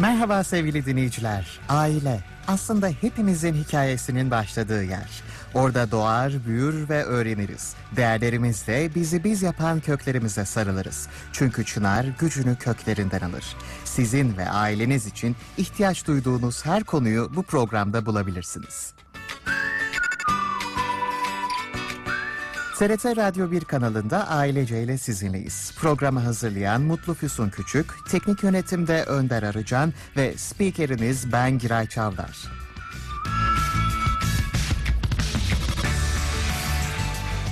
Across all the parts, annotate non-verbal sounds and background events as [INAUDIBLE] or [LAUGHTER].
Merhaba sevgili dinleyiciler. Aile aslında hepimizin hikayesinin başladığı yer. Orada doğar, büyür ve öğreniriz. Değerlerimizle bizi biz yapan köklerimize sarılırız. Çünkü çınar gücünü köklerinden alır. Sizin ve aileniz için ihtiyaç duyduğunuz her konuyu bu programda bulabilirsiniz. TRT Radyo 1 kanalında Ailece ile sizinleyiz. Programı hazırlayan Mutlu Füsun Küçük, teknik yönetimde Önder Arıcan ve spikeriniz ben Giray Çavdar.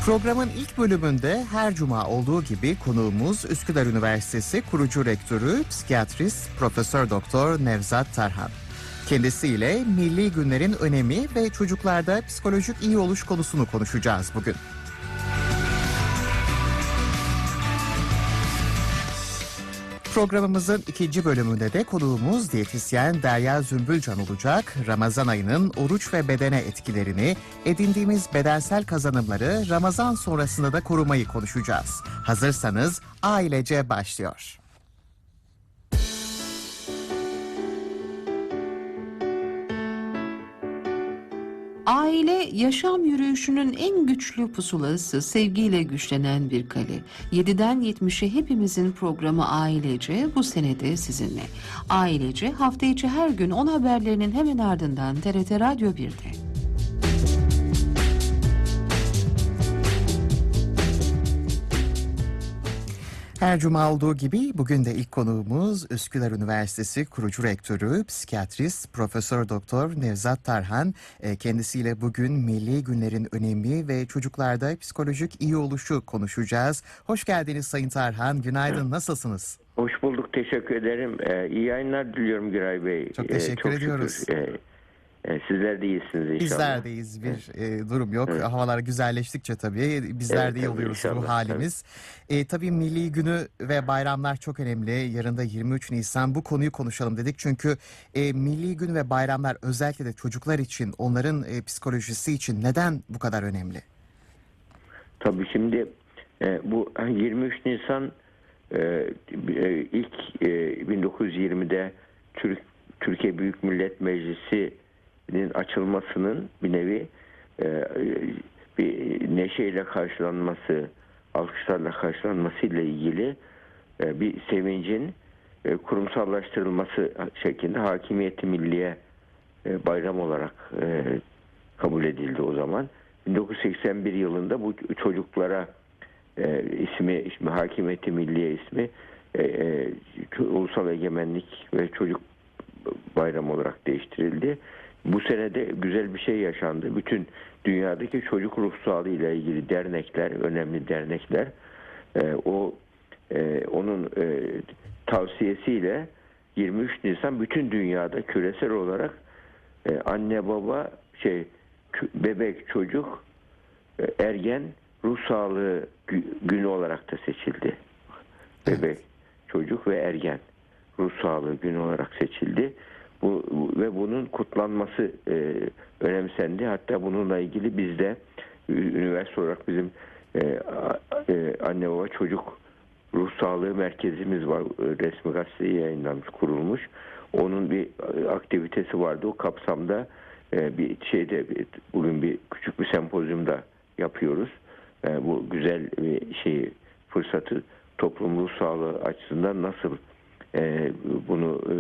Programın ilk bölümünde her cuma olduğu gibi konuğumuz Üsküdar Üniversitesi kurucu rektörü, psikiyatrist Profesör Doktor Nevzat Tarhan. Kendisiyle milli günlerin önemi ve çocuklarda psikolojik iyi oluş konusunu konuşacağız bugün. Programımızın ikinci bölümünde de konuğumuz diyetisyen Derya Zümbülcan olacak. Ramazan ayının oruç ve bedene etkilerini, edindiğimiz bedensel kazanımları Ramazan sonrasında da korumayı konuşacağız. Hazırsanız ailece başlıyor. Aile yaşam yürüyüşünün en güçlü pusulası, sevgiyle güçlenen bir kale. 7'den 70'e hepimizin programı Ailece bu senede sizinle. Ailece hafta içi her gün 10 haberlerinin hemen ardından TRT Radyo 1'de. Her cuma olduğu gibi bugün de ilk konuğumuz Üsküdar Üniversitesi kurucu rektörü, psikiyatrist Profesör Doktor Nevzat Tarhan. E, Kendisiyle bugün milli günlerin önemi ve çocuklarda psikolojik iyi oluşu konuşacağız. Hoş geldiniz Sayın Tarhan. Günaydın. Nasılsınız? Hoş bulduk, teşekkür ederim. Ee, iyi yayınlar diliyorum Giray Bey. Çok Ee, teşekkür şükür, ediyoruz. e, e, sizler de iyisiniz inşallah. Bizler deyiz. Bir e, durum yok. Evet. Havalar güzelleştikçe tabii bizler Evet, de iyi tabii, oluyoruz inşallah, bu halimiz. E, tabii milli günü ve bayramlar çok önemli. Yarın da 23 Nisan bu konuyu konuşalım dedik. Çünkü e, milli gün ve bayramlar özellikle de çocuklar için, onların e, psikolojisi için neden bu kadar önemli? Tabii şimdi e, bu [LAUGHS] 23 Nisan e, e, ilk e, 1920'de Türk Türkiye Büyük Millet Meclisi'nin açılmasının bir nevi e, bir neşeyle karşılanması, alkışlarla karşılanması ile ilgili e, bir sevincin e, kurumsallaştırılması şeklinde hakimiyeti milliye e, bayram olarak e, kabul edildi o zaman. 1981 yılında bu çocuklara e, ismi, ismi Hakimiyeti Milliye ismi e, e, Ulusal Egemenlik ve Çocuk Bayramı olarak değiştirildi. Bu senede güzel bir şey yaşandı. Bütün dünyadaki çocuk ruh sağlığı ile ilgili dernekler, önemli dernekler e, o e, onun e, tavsiyesiyle 23 Nisan bütün dünyada küresel olarak e, anne baba şey bebek çocuk e, ergen ruh sağlığı gü- günü olarak da seçildi. Bebek çocuk ve ergen ruh sağlığı günü olarak seçildi. Bu, ve bunun kutlanması e, önemsendi. Hatta bununla ilgili bizde üniversite olarak bizim e, e, anne baba çocuk ruh sağlığı merkezimiz var. Resmi gazeteye yayınlanmış, kurulmuş. Onun bir e, aktivitesi vardı. O kapsamda e, bir şeyde bir- bugün bir küçük bir sempozyumda yapıyoruz. E, bu güzel bir şeyi fırsatı toplum ruh sağlığı açısından nasıl e, bunu e,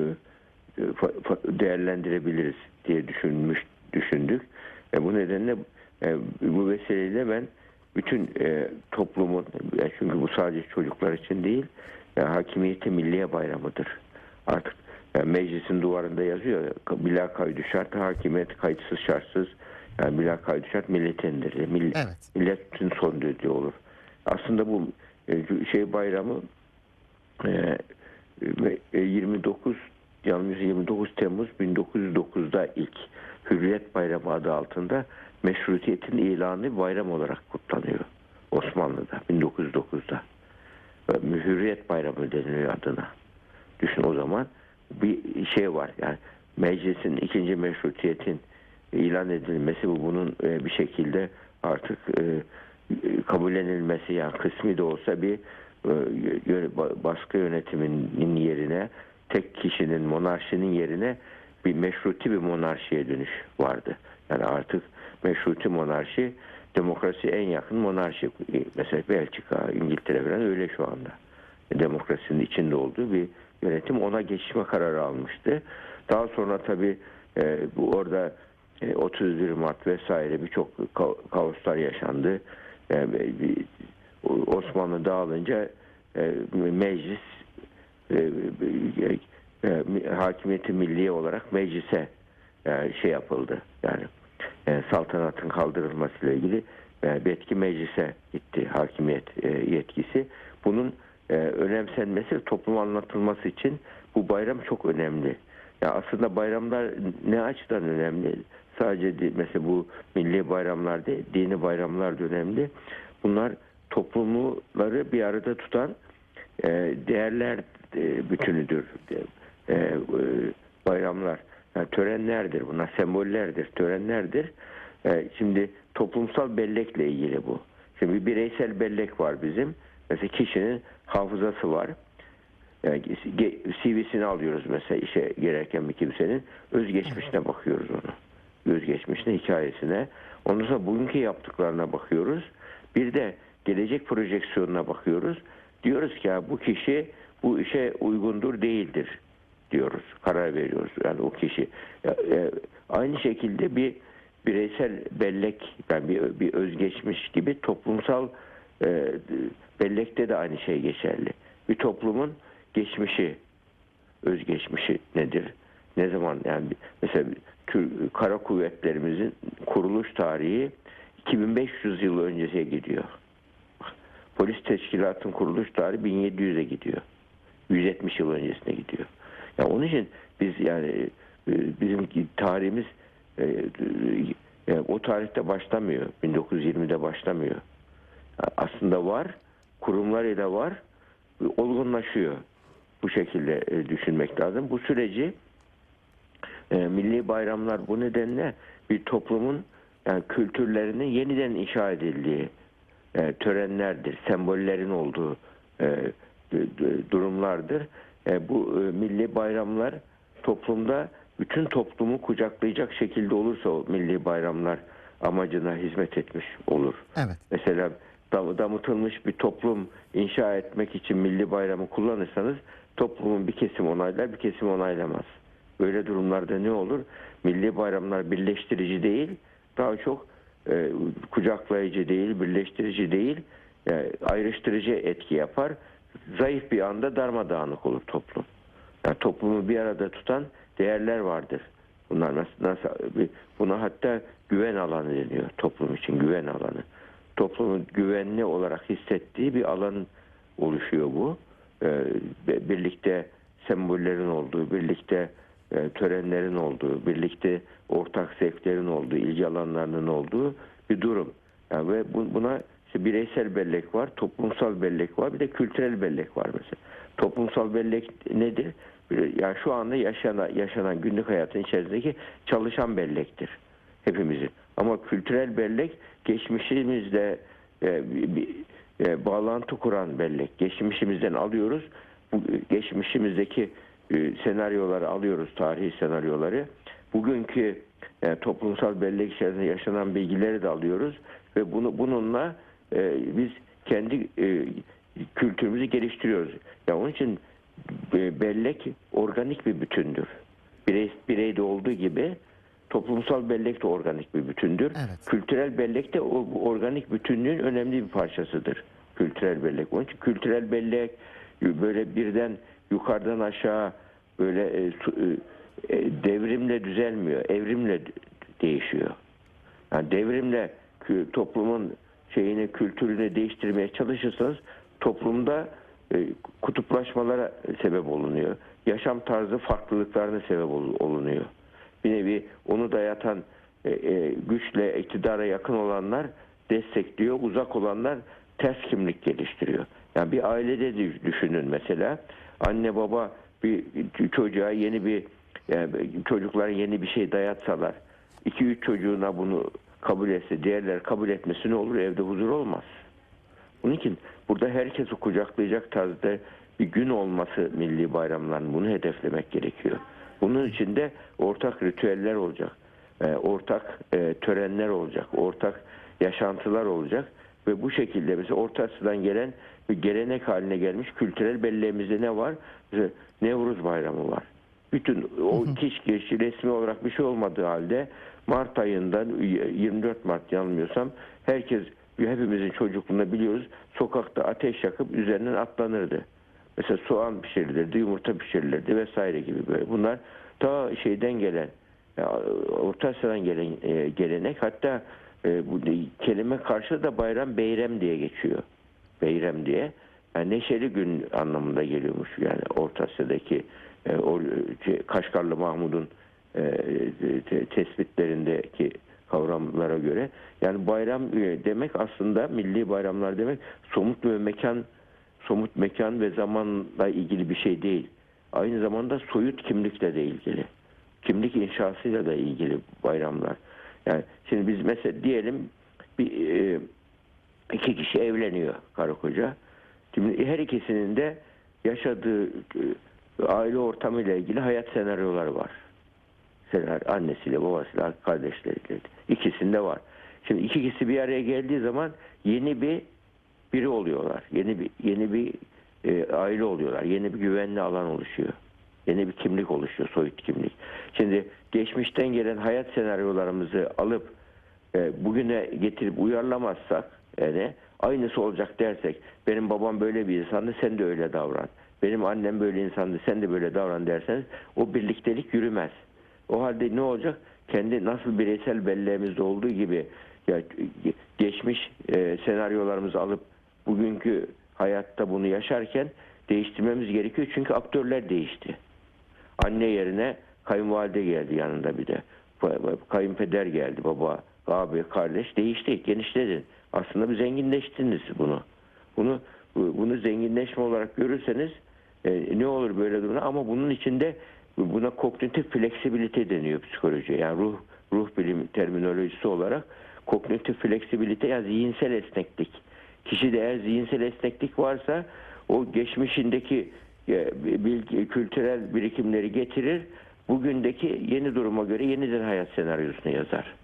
değerlendirebiliriz diye düşünmüş düşündük. E, bu nedenle e, bu vesileyle ben bütün e, toplumun e, çünkü bu sadece çocuklar için değil e, hakimiyeti milliye bayramıdır. Artık e, meclisin duvarında yazıyor ya, bila kaydı şart hakimiyet kayıtsız şartsız yani bila kaydı şart milletindir. Mill Evet. Milletin son düdüğü olur. Aslında bu e, şey bayramı e, e, 29 yalnız 29 Temmuz 1909'da ilk Hürriyet Bayramı adı altında meşrutiyetin ilanı bayram olarak kutlanıyor Osmanlı'da 1909'da. Ve Hürriyet Bayramı deniliyor adına. Düşün o zaman bir şey var yani meclisin ikinci meşrutiyetin ilan edilmesi bu bunun e, bir şekilde artık e, kabullenilmesi yani kısmi de olsa bir e, baskı yönetiminin yerine tek kişinin monarşinin yerine bir meşruti bir monarşiye dönüş vardı. Yani artık meşruti monarşi demokrasi en yakın monarşi. Mesela Belçika, İngiltere falan öyle şu anda. Demokrasinin içinde olduğu bir yönetim ona geçme kararı almıştı. Daha sonra tabii e, bu orada e, 31 Mart vesaire birçok ka- kaoslar yaşandı. Bir- Osmanlı dağılınca e, meclis e, e, e, hakimiyeti milliye olarak meclise e, şey yapıldı. Yani e, saltanatın kaldırılmasıyla ilgili e, yetki meclise gitti hakimiyet e, yetkisi. Bunun e, önemsenmesi topluma anlatılması için bu bayram çok önemli. Ya aslında bayramlar ne açıdan önemli? Sadece mesela bu milli bayramlar değil, dini bayramlar da önemli. Bunlar toplumları bir arada tutan e, değerler e, bütünüdür. E, e, bayramlar, yani törenlerdir. Bunlar sembollerdir, törenlerdir. E, şimdi toplumsal bellekle ilgili bu. Şimdi bir bireysel bellek var bizim. Mesela kişinin hafızası var. Yani CV'sini alıyoruz mesela işe girerken bir kimsenin. Özgeçmişine bakıyoruz onu. Özgeçmişine, hikayesine. Ondan sonra bugünkü yaptıklarına bakıyoruz. Bir de gelecek projeksiyonuna bakıyoruz. Diyoruz ki ya bu kişi bu işe uygundur değildir diyoruz. Karar veriyoruz. Yani o kişi. E, aynı şekilde bir bireysel bellek yani bir, bir özgeçmiş gibi toplumsal e, bellekte de aynı şey geçerli. Bir toplumun geçmişi, özgeçmişi nedir? Ne zaman yani mesela Türk kara kuvvetlerimizin kuruluş tarihi 2500 yıl öncesine gidiyor. Polis teşkilatın kuruluş tarihi 1700'e gidiyor. 170 yıl öncesine gidiyor. Ya onun için biz yani e, bizim tarihimiz e, e, o tarihte başlamıyor. 1920'de başlamıyor. Aslında var, kurumlarıyla var, olgunlaşıyor. Bu şekilde düşünmek lazım. Bu süreci milli bayramlar bu nedenle bir toplumun yani kültürlerinin yeniden inşa edildiği törenlerdir, sembollerin olduğu durumlardır. E, bu e, milli bayramlar toplumda bütün toplumu kucaklayacak şekilde olursa o milli bayramlar amacına hizmet etmiş olur. Evet. Mesela dam- damıtılmış bir toplum inşa etmek için milli bayramı kullanırsanız toplumun bir kesim onaylar bir kesim onaylamaz. Böyle durumlarda ne olur? Milli bayramlar birleştirici değil, daha çok e, kucaklayıcı değil, birleştirici değil, e, ayrıştırıcı etki yapar. Zayıf bir anda darmadağınık olur toplum. Yani toplumu bir arada tutan değerler vardır. Bunlar nasıl, nasıl buna hatta güven alanı deniyor toplum için güven alanı. Toplumun güvenli olarak hissettiği bir alan oluşuyor bu. Ee, birlikte sembollerin olduğu, birlikte e, törenlerin olduğu, birlikte ortak zevklerin olduğu, ilgi alanlarının olduğu bir durum. Yani ve bu- buna işte bireysel bellek var, toplumsal bellek var, bir de kültürel bellek var mesela. Toplumsal bellek nedir? Yani şu anda yaşanan, yaşanan günlük hayatın içerisindeki çalışan bellektir hepimizin. Ama kültürel bellek geçmişimizle e, bir- e, bağlantı kuran bellek. Geçmişimizden alıyoruz. Bu geçmişimizdeki e, senaryoları alıyoruz, tarihi senaryoları. Bugünkü e, toplumsal bellek içerisinde yaşanan bilgileri de alıyoruz ve bunu bununla e, biz kendi e, kültürümüzü geliştiriyoruz. Ya onun için e, bellek organik bir bütündür. Birey, bireyde olduğu gibi toplumsal bellek de organik bir bütündür. Evet. Kültürel bellek de o organik bütünlüğün önemli bir parçasıdır. Kültürel bellek. Onun için kültürel bellek böyle birden yukarıdan aşağı böyle e, e, e, devrimle düzelmiyor. Evrimle değişiyor. Yani devrimle toplumun şeyini, kültürünü değiştirmeye çalışırsanız toplumda e, kutuplaşmalara sebep olunuyor. Yaşam tarzı farklılıklarına sebep ol- olunuyor. Bir nevi onu dayatan e, e, güçle iktidara yakın olanlar destekliyor, uzak olanlar ters kimlik geliştiriyor. Yani bir ailede de düşünün mesela anne baba bir çocuğa yeni bir yani çocuklara yeni bir şey dayatsalar iki üç çocuğuna bunu kabul etse diğerler kabul etmesi ne olur evde huzur olmaz. Onun için burada herkesi kucaklayacak tarzda bir gün olması milli bayramların bunu hedeflemek gerekiyor. Bunun için de ortak ritüeller olacak, e, ortak e, törenler olacak, ortak yaşantılar olacak ve bu şekilde mesela Orta Asya'dan gelen bir gelenek haline gelmiş kültürel belleğimizde ne var? Mesela Nevruz Bayramı var. Bütün o geç resmi olarak bir şey olmadığı halde Mart ayında 24 Mart yanılmıyorsam herkes hepimizin çocukluğunda biliyoruz sokakta ateş yakıp üzerinden atlanırdı. Mesela soğan pişirilirdi, yumurta pişirilirdi vesaire gibi böyle. Bunlar ta şeyden gelen, Orta Asya'dan gelen e, gelenek. Hatta e, bu kelime karşı da bayram beyrem diye geçiyor. Beyrem diye. Yani neşeli gün anlamında geliyormuş yani Orta Asya'daki e, o şey, Kaşgarlı Mahmud'un tespitlerindeki kavramlara göre yani bayram e, demek aslında milli bayramlar demek somut bir mekan somut mekan ve zamanla ilgili bir şey değil. Aynı zamanda soyut kimlikle de ilgili. Kimlik inşasıyla da ilgili bayramlar. Yani şimdi biz mesela diyelim bir e, iki kişi evleniyor karı koca. Şimdi her ikisinin de yaşadığı e, aile ortamıyla ilgili hayat senaryoları var. Senaryo, annesiyle, babasıyla, kardeşleriyle. İkisinde var. Şimdi iki kişi bir araya geldiği zaman yeni bir biri oluyorlar. Yeni bir yeni bir e, aile oluyorlar. Yeni bir güvenli alan oluşuyor. Yeni bir kimlik oluşuyor, soyut kimlik. Şimdi geçmişten gelen hayat senaryolarımızı alıp e, bugüne getirip uyarlamazsak yani aynısı olacak dersek benim babam böyle bir insandı sen de öyle davran. Benim annem böyle insandı sen de böyle davran derseniz o birliktelik yürümez. O halde ne olacak? Kendi nasıl bireysel belleğimizde olduğu gibi ya geçmiş e, senaryolarımızı alıp bugünkü hayatta bunu yaşarken değiştirmemiz gerekiyor. Çünkü aktörler değişti. Anne yerine kayınvalide geldi yanında bir de. Kayınpeder geldi baba, abi, kardeş değişti, genişledin. Aslında bir zenginleştiniz bunu. Bunu bunu zenginleşme olarak görürseniz e, ne olur böyle durumda ama bunun içinde buna kognitif fleksibilite deniyor psikoloji. Yani ruh ruh bilim terminolojisi olarak kognitif fleksibilite yani zihinsel esneklik. Kişide eğer zihinsel esneklik varsa o geçmişindeki e, bilgi, kültürel birikimleri getirir. Bugündeki yeni duruma göre yeniden hayat senaryosunu yazar.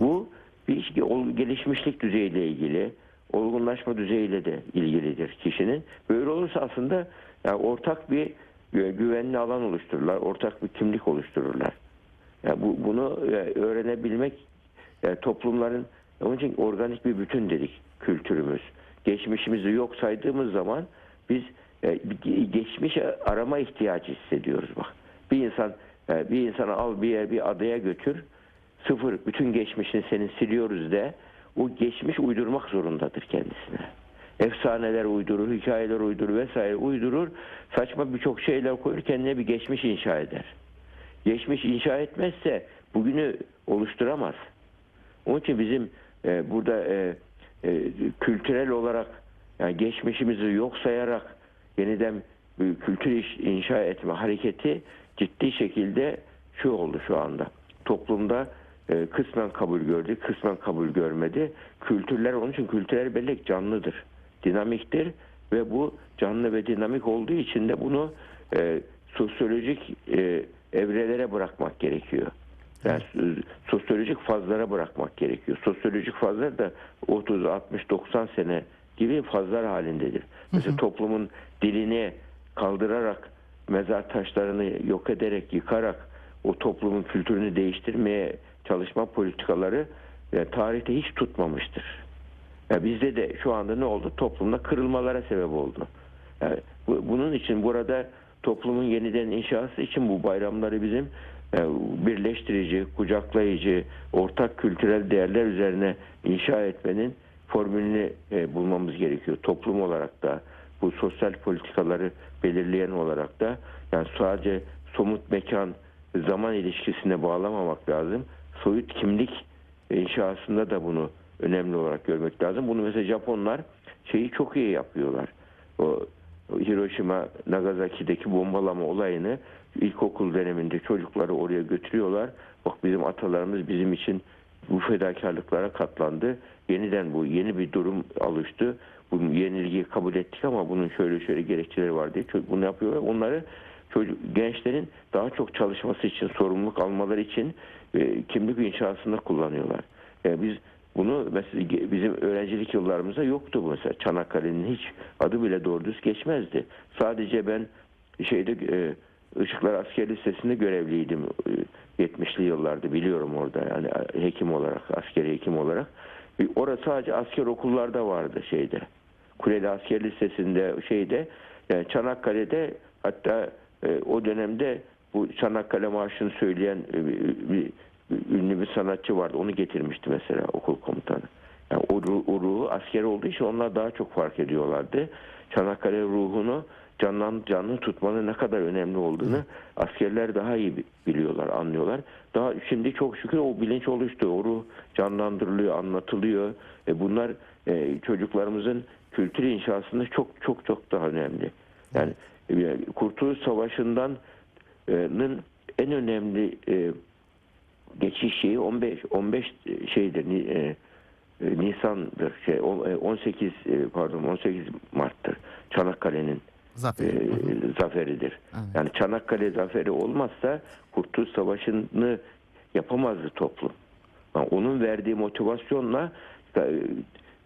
Bu bir ol- gelişmişlik düzeyiyle ilgili, olgunlaşma düzeyiyle de ilgilidir kişinin. Böyle olursa aslında yani ortak bir güvenli alan oluştururlar, ortak bir kimlik oluştururlar. Yani bu, bunu e, öğrenebilmek yani toplumların onun için organik bir bütün dedik kültürümüz. Geçmişimizi yok saydığımız zaman biz e, geçmiş arama ihtiyacı hissediyoruz bak. Bir insan e, bir insanı al bir yer bir adaya götür. Sıfır bütün geçmişini senin siliyoruz de o geçmiş uydurmak zorundadır kendisine. Efsaneler uydurur, hikayeler uydurur vesaire uydurur. Saçma birçok şeyler koyur kendine bir geçmiş inşa eder. Geçmiş inşa etmezse bugünü oluşturamaz. Onun için bizim e, burada e, e, kültürel olarak yani geçmişimizi yok sayarak yeniden bir kültür inşa etme hareketi ciddi şekilde şu oldu şu anda. Toplumda e, kısmen kabul gördü, kısmen kabul görmedi. Kültürler onun için kültürel bellek canlıdır, dinamiktir ve bu canlı ve dinamik olduğu için de bunu e, sosyolojik e, evrelere bırakmak gerekiyor. Yani sosyolojik fazlara bırakmak gerekiyor. Sosyolojik fazlar da 30, 60, 90 sene gibi fazlar halindedir. Mesela toplumun dilini kaldırarak, mezar taşlarını yok ederek, yıkarak o toplumun kültürünü değiştirmeye çalışma politikaları e, tarihte hiç tutmamıştır. Ya bizde de şu anda ne oldu? Toplumda kırılmalara sebep oldu. Yani bu- bunun için burada toplumun yeniden inşası için bu bayramları bizim e, birleştirici, kucaklayıcı, ortak kültürel değerler üzerine inşa etmenin formülünü e, bulmamız gerekiyor. Toplum olarak da bu sosyal politikaları belirleyen olarak da yani sadece somut mekan zaman ilişkisine bağlamamak lazım. Soyut kimlik inşasında da bunu önemli olarak görmek lazım. Bunu mesela Japonlar şeyi çok iyi yapıyorlar. O Hiroşima Nagasaki'deki bombalama olayını ilkokul döneminde çocukları oraya götürüyorlar. Bak bizim atalarımız bizim için bu fedakarlıklara katlandı. Yeniden bu yeni bir durum oluştu. bu yenilgiyi kabul ettik ama bunun şöyle şöyle gerekçeleri var diye bunu yapıyorlar. Onları çocuk gençlerin daha çok çalışması için, sorumluluk almaları için e, kimlik inşasında kullanıyorlar. E, biz bunu mesela bizim öğrencilik yıllarımızda yoktu bu mesela. Çanakkale'nin hiç adı bile doğru düz geçmezdi. Sadece ben şeyde e, Işıklar Asker Lisesi'nde görevliydim e, 70'li yıllarda biliyorum orada yani e, hekim olarak, askeri hekim olarak. E, Orası sadece asker okullarda vardı şeyde. Kuleli Asker Lisesi'nde şeyde yani Çanakkale'de hatta e, o dönemde bu Çanakkale Marşı'nı söyleyen e, bir ünlü bir sanatçı vardı. Onu getirmişti mesela okul komutanı. Yani o, ruh- o ruhu asker olduğu için onlar daha çok fark ediyorlardı. Çanakkale ruhunu canlan, canlı tutmanın ne kadar önemli olduğunu askerler daha iyi bi- biliyorlar, anlıyorlar. Daha şimdi çok şükür o bilinç oluştu. O ruh canlandırılıyor, anlatılıyor. E bunlar e, çocuklarımızın kültür inşasında çok çok çok daha önemli. Yani e, Kurtuluş Savaşı'ndan e, en önemli e, geçiş şeyi 15 15 şeydir ni- e, e, Nisan'dır şey o- e, 18 e, pardon 18 Mart'tır Çanakkale'nin Zafer. e, zaferidir. Evet. Yani Çanakkale zaferi olmazsa Kurtuluş Savaşı'nı yapamazdı toplum. Yani onun verdiği motivasyonla e,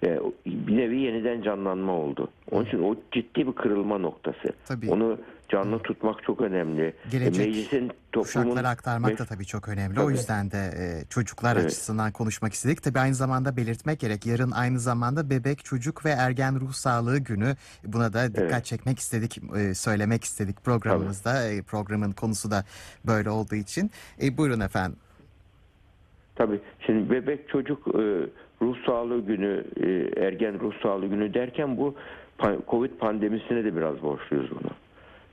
e, bir nevi yeniden canlanma oldu. Onun için o ciddi bir kırılma noktası. Tabii. Onu canlı tutmak çok önemli. Gelecek E, Meclisin toplumun Kuşaklara aktarmak da tabii çok önemli. O Tabii. yüzden de e, çocuklar Evet. açısından konuşmak istedik. Tabii aynı zamanda belirtmek gerek. Yarın aynı zamanda bebek, çocuk ve ergen ruh sağlığı günü. Buna da dikkat Evet. çekmek istedik, e, söylemek istedik programımızda. E, programın konusu da böyle olduğu için. E, buyurun efendim. Tabii. Şimdi bebek çocuk e, ruh sağlığı günü, e, ergen ruh sağlığı günü derken bu Covid pandemisine de biraz borçluyuz bunu.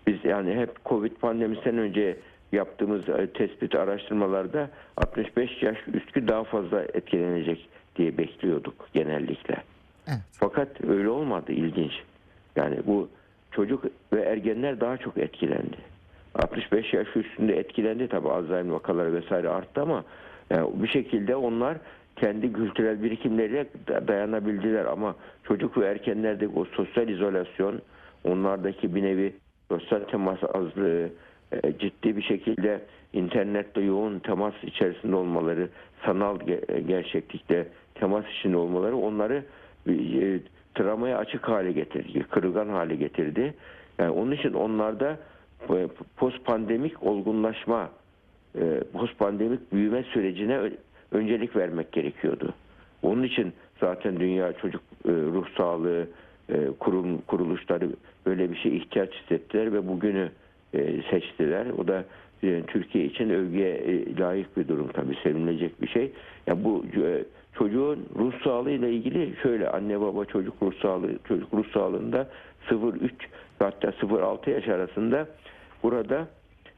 Biz yani hep Covid pandemisinden önce yaptığımız e, tespit araştırmalarda 65 yaş üstü daha fazla etkilenecek diye bekliyorduk genellikle. Evet. Fakat öyle olmadı ilginç. Yani bu çocuk ve ergenler daha çok etkilendi. 65 yaş üstünde etkilendi tabi Alzheimer vakaları vesaire arttı ama yani bir şekilde onlar kendi kültürel birikimleriyle da- dayanabildiler ama çocuk ve ergenlerdeki o sosyal izolasyon onlardaki bir nevi sosyal temas azlığı e, ciddi bir şekilde internetle yoğun temas içerisinde olmaları sanal e, gerçeklikte temas içinde olmaları onları e, travmaya açık hale getirdi, kırılgan hale getirdi. Yani onun için onlarda post pandemik olgunlaşma, post pandemik büyüme sürecine öncelik vermek gerekiyordu. Onun için zaten Dünya Çocuk Ruh Sağlığı kurum kuruluşları böyle bir şey ihtiyaç hissettiler ve bugünü e, seçtiler. O da e, Türkiye için övgüye e, layık bir durum tabii sevinilecek bir şey. Ya bu e, çocuğun ruh sağlığı ile ilgili şöyle anne baba çocuk ruh sağlığı çocuk ruh sağlığında 0-3 ve hatta 0-6 yaş arasında burada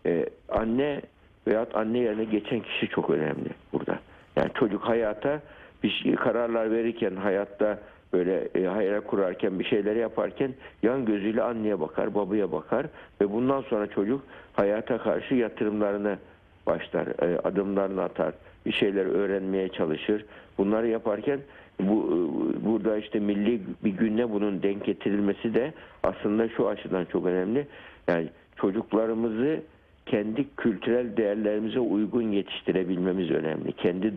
e, anne veyahut anne yerine geçen kişi çok önemli burada. Yani çocuk hayata bir şey, kararlar verirken hayatta böyle e, hayal kurarken bir şeyler yaparken yan gözüyle anneye bakar, babaya bakar ve bundan sonra çocuk hayata karşı yatırımlarını başlar, e, adımlarını atar, bir şeyler öğrenmeye çalışır. Bunları yaparken bu e, burada işte milli bir günle bunun denk getirilmesi de aslında şu açıdan çok önemli. Yani çocuklarımızı kendi kültürel değerlerimize uygun yetiştirebilmemiz önemli. Kendi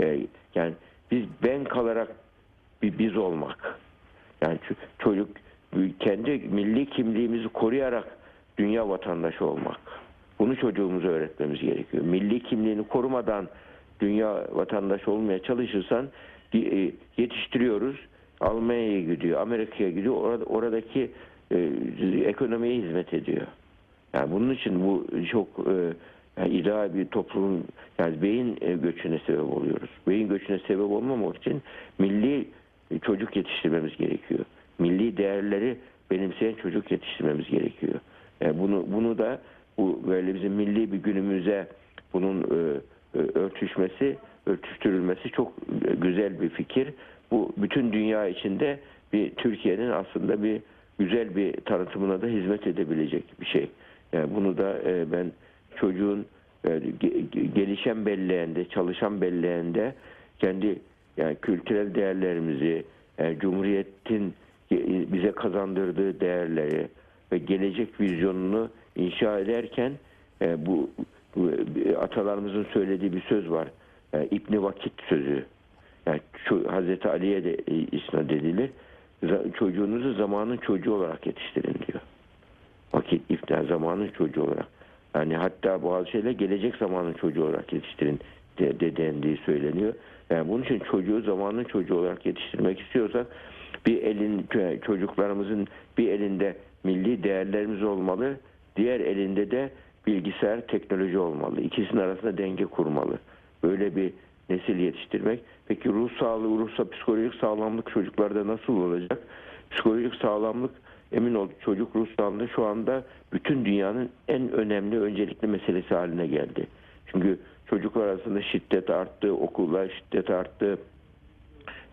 e, yani biz ben kalarak bir biz olmak. Yani çocuk kendi milli kimliğimizi koruyarak dünya vatandaşı olmak. Bunu çocuğumuza öğretmemiz gerekiyor. Milli kimliğini korumadan dünya vatandaşı olmaya çalışırsan e, yetiştiriyoruz. Almanya'ya gidiyor, Amerika'ya gidiyor. Orada, oradaki e, ekonomiye hizmet ediyor. Yani bunun için bu çok e, yani ideal bir toplumun yani beyin e, göçüne sebep oluyoruz. Beyin göçüne sebep olmamak için milli çocuk yetiştirmemiz gerekiyor. Milli değerleri benimseyen çocuk yetiştirmemiz gerekiyor. Yani bunu bunu da bu böyle bizim milli bir günümüze bunun e, e, örtüşmesi, örtüştürülmesi çok e, güzel bir fikir. Bu bütün dünya içinde bir Türkiye'nin aslında bir güzel bir tanıtımına da hizmet edebilecek bir şey. Yani bunu da e, ben çocuğun e, ge- ge- gelişen belleğinde, çalışan belleğinde kendi yani kültürel değerlerimizi, yani Cumhuriyet'in ge- bize kazandırdığı değerleri ve gelecek vizyonunu inşa ederken e, bu, bu e, atalarımızın söylediği bir söz var. E, İbni Vakit sözü. Yani ço- Hazreti Ali'ye de e, isnat edilir. Çocuğunuzu zamanın çocuğu olarak yetiştirin diyor. Vakit iftar zamanın çocuğu olarak. Yani hatta bazı şeyler gelecek zamanın çocuğu olarak yetiştirin de, de dendiği söyleniyor. Yani bunun için çocuğu zamanın çocuğu olarak yetiştirmek istiyorsak bir elin çocuklarımızın bir elinde milli değerlerimiz olmalı, diğer elinde de bilgisayar teknoloji olmalı. İkisinin arasında denge kurmalı. Böyle bir nesil yetiştirmek. Peki ruh sağlığı, ruhsa psikolojik sağlamlık çocuklarda nasıl olacak? Psikolojik sağlamlık emin ol çocuk ruh sağlığı şu anda bütün dünyanın en önemli öncelikli meselesi haline geldi. Çünkü çocuklar arasında şiddet arttı, okullar şiddet arttı,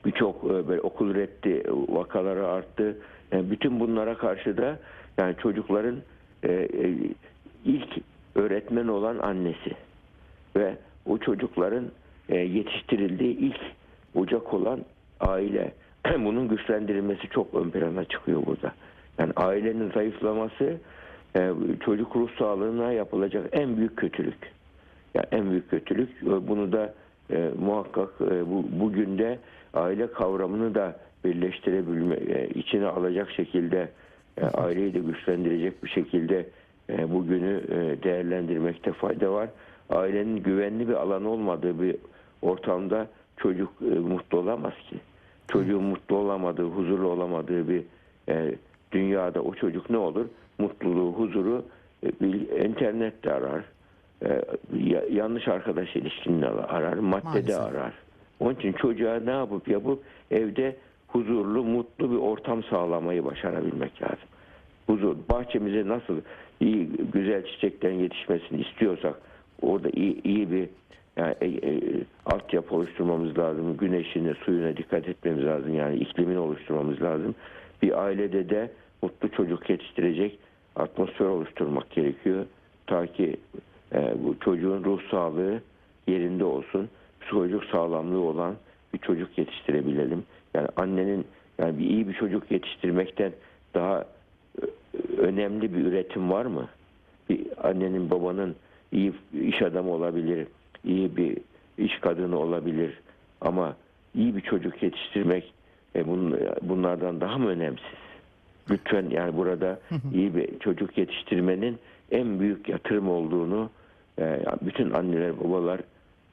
birçok e, böyle okul reddi vakaları arttı. Yani bütün bunlara karşı da yani çocukların e, e, ilk öğretmen olan annesi ve o çocukların e, yetiştirildiği ilk ocak olan aile. [CLEARS THROAT] Bunun güçlendirilmesi çok ön plana çıkıyor burada. Yani ailenin zayıflaması e, çocuk ruh sağlığına yapılacak en büyük kötülük. Yani en büyük kötülük. E, Bunu da e, muhakkak e, bu, bugün de aile kavramını da birleştirebilme, e, içine alacak şekilde e, aileyi de güçlendirecek bir şekilde e, bugünü e, değerlendirmekte fayda var. Ailenin güvenli bir alan olmadığı bir ortamda çocuk e, mutlu olamaz ki. Çocuğun mutlu olamadığı, huzurlu olamadığı bir e, dünyada o çocuk ne olur? Mutluluğu, huzuru e, bir internette arar. E, ya- yanlış arkadaş ilişkini arar, maddede Maalesef. arar. Onun için çocuğa ne yapıp yapıp evde huzurlu, mutlu bir ortam sağlamayı başarabilmek lazım. Huzur, bahçemize nasıl iyi, güzel çiçeklerin yetişmesini istiyorsak orada iyi, iyi bir yani, e, e, altyapı oluşturmamız lazım. Güneşine, suyuna dikkat etmemiz lazım. Yani iklimini oluşturmamız lazım. Bir ailede de mutlu çocuk yetiştirecek atmosfer oluşturmak gerekiyor. Ta ki e, bu çocuğun ruh sağlığı yerinde olsun. Psikolojik sağlamlığı olan bir çocuk yetiştirebilelim. Yani annenin yani bir iyi bir çocuk yetiştirmekten daha e, önemli bir üretim var mı? Bir annenin babanın iyi iş adamı olabilir, iyi bir iş kadını olabilir ama iyi bir çocuk yetiştirmek e, bun- bunlardan daha mı önemsiz? Lütfen yani burada iyi bir çocuk yetiştirmenin en büyük yatırım olduğunu e, bütün anneler babalar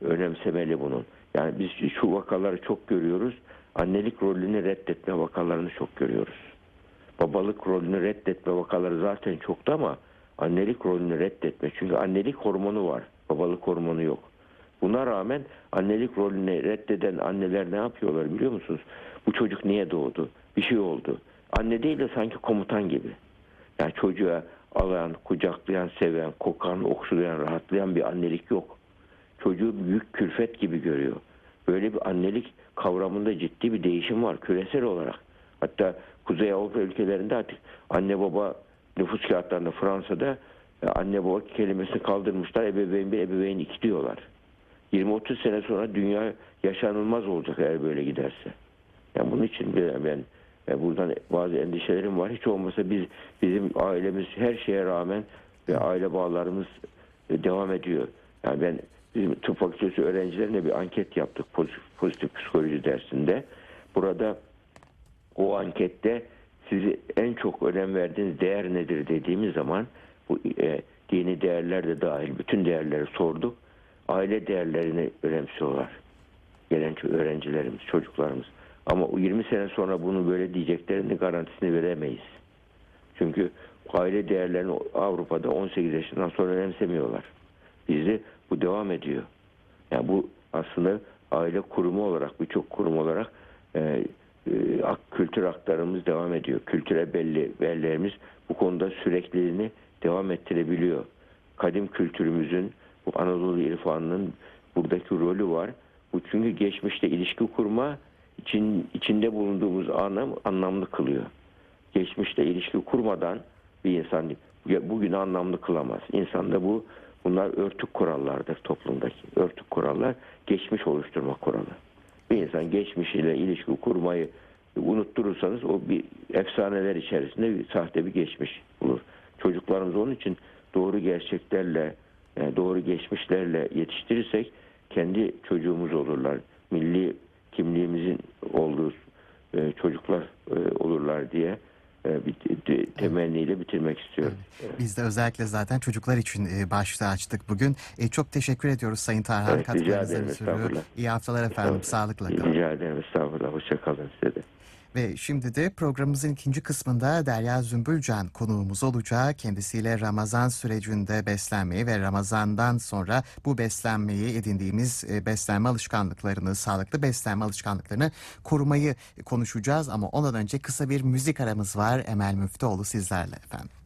önemsemeli bunun. Yani biz şu vakaları çok görüyoruz. Annelik rolünü reddetme vakalarını çok görüyoruz. Babalık rolünü reddetme vakaları zaten çoktu ama annelik rolünü reddetme. Çünkü annelik hormonu var. Babalık hormonu yok. Buna rağmen annelik rolünü reddeden anneler ne yapıyorlar biliyor musunuz? Bu çocuk niye doğdu? Bir şey oldu. Anne değil de sanki komutan gibi. Yani çocuğa alan, kucaklayan, seven, kokan, okşulayan, rahatlayan bir annelik yok. Çocuğu büyük külfet gibi görüyor. Böyle bir annelik kavramında ciddi bir değişim var küresel olarak. Hatta Kuzey Avrupa ülkelerinde artık anne baba nüfus kağıtlarında Fransa'da e, anne baba kelimesini kaldırmışlar. Ebeveyn bir ebeveyn iki diyorlar. 20-30 sene sonra dünya yaşanılmaz olacak eğer böyle giderse. Yani bunun için ben e, buradan bazı endişelerim var. Hiç olmasa biz bizim ailemiz her şeye rağmen ve aile bağlarımız e, devam ediyor. Yani ben bizim tıp fakültesi öğrencilerine bir anket yaptık pozitif, pozitif psikoloji dersinde. Burada o ankette sizi en çok önem verdiğiniz değer nedir dediğimiz zaman bu e, dini değerler de dahil bütün değerleri sorduk. Aile değerlerini önemsiyorlar. Gelen öğrencilerimiz, çocuklarımız. Ama o 20 sene sonra bunu böyle diyeceklerini garantisini veremeyiz. Çünkü aile değerlerini Avrupa'da 18 yaşından sonra önemsemiyorlar. Bizde bu devam ediyor. Yani bu aslında aile kurumu olarak birçok kurum olarak e, e, kültür aktarımız devam ediyor. Kültüre belli belleğimiz bu konuda sürekliliğini devam ettirebiliyor. Kadim kültürümüzün bu Anadolu irfanının buradaki rolü var. Bu çünkü geçmişte ilişki kurma için içinde bulunduğumuz anlam anlamlı kılıyor. Geçmişte ilişki kurmadan bir insan ya bugün anlamlı kılamaz. İnsanda bu bunlar örtük kurallardır toplumdaki. Örtük kurallar geçmiş oluşturma kuralı. Bir insan geçmişiyle ilişki kurmayı unutturursanız o bir efsaneler içerisinde bir sahte bir geçmiş olur. Çocuklarımız onun için doğru gerçeklerle, yani doğru geçmişlerle yetiştirirsek kendi çocuğumuz olurlar. Milli kimliğimizin olduğu e, çocuklar e, olurlar diye e, bir temenniyle bitirmek istiyorum. Biz de özellikle zaten çocuklar için e, başta açtık bugün. E, çok teşekkür ediyoruz Sayın Tarhan. Evet, rica ederim. İyi haftalar efendim. Sağlıkla kalın. Rica ederim. Estağfurullah. Hoşçakalın size. Ve şimdi de programımızın ikinci kısmında Derya Zümbülcan konuğumuz olacak. Kendisiyle Ramazan sürecinde beslenmeyi ve Ramazan'dan sonra bu beslenmeyi edindiğimiz e, beslenme alışkanlıklarını, sağlıklı beslenme alışkanlıklarını korumayı konuşacağız. Ama ondan önce kısa bir müzik aramız var. Emel Müftüoğlu sizlerle efendim.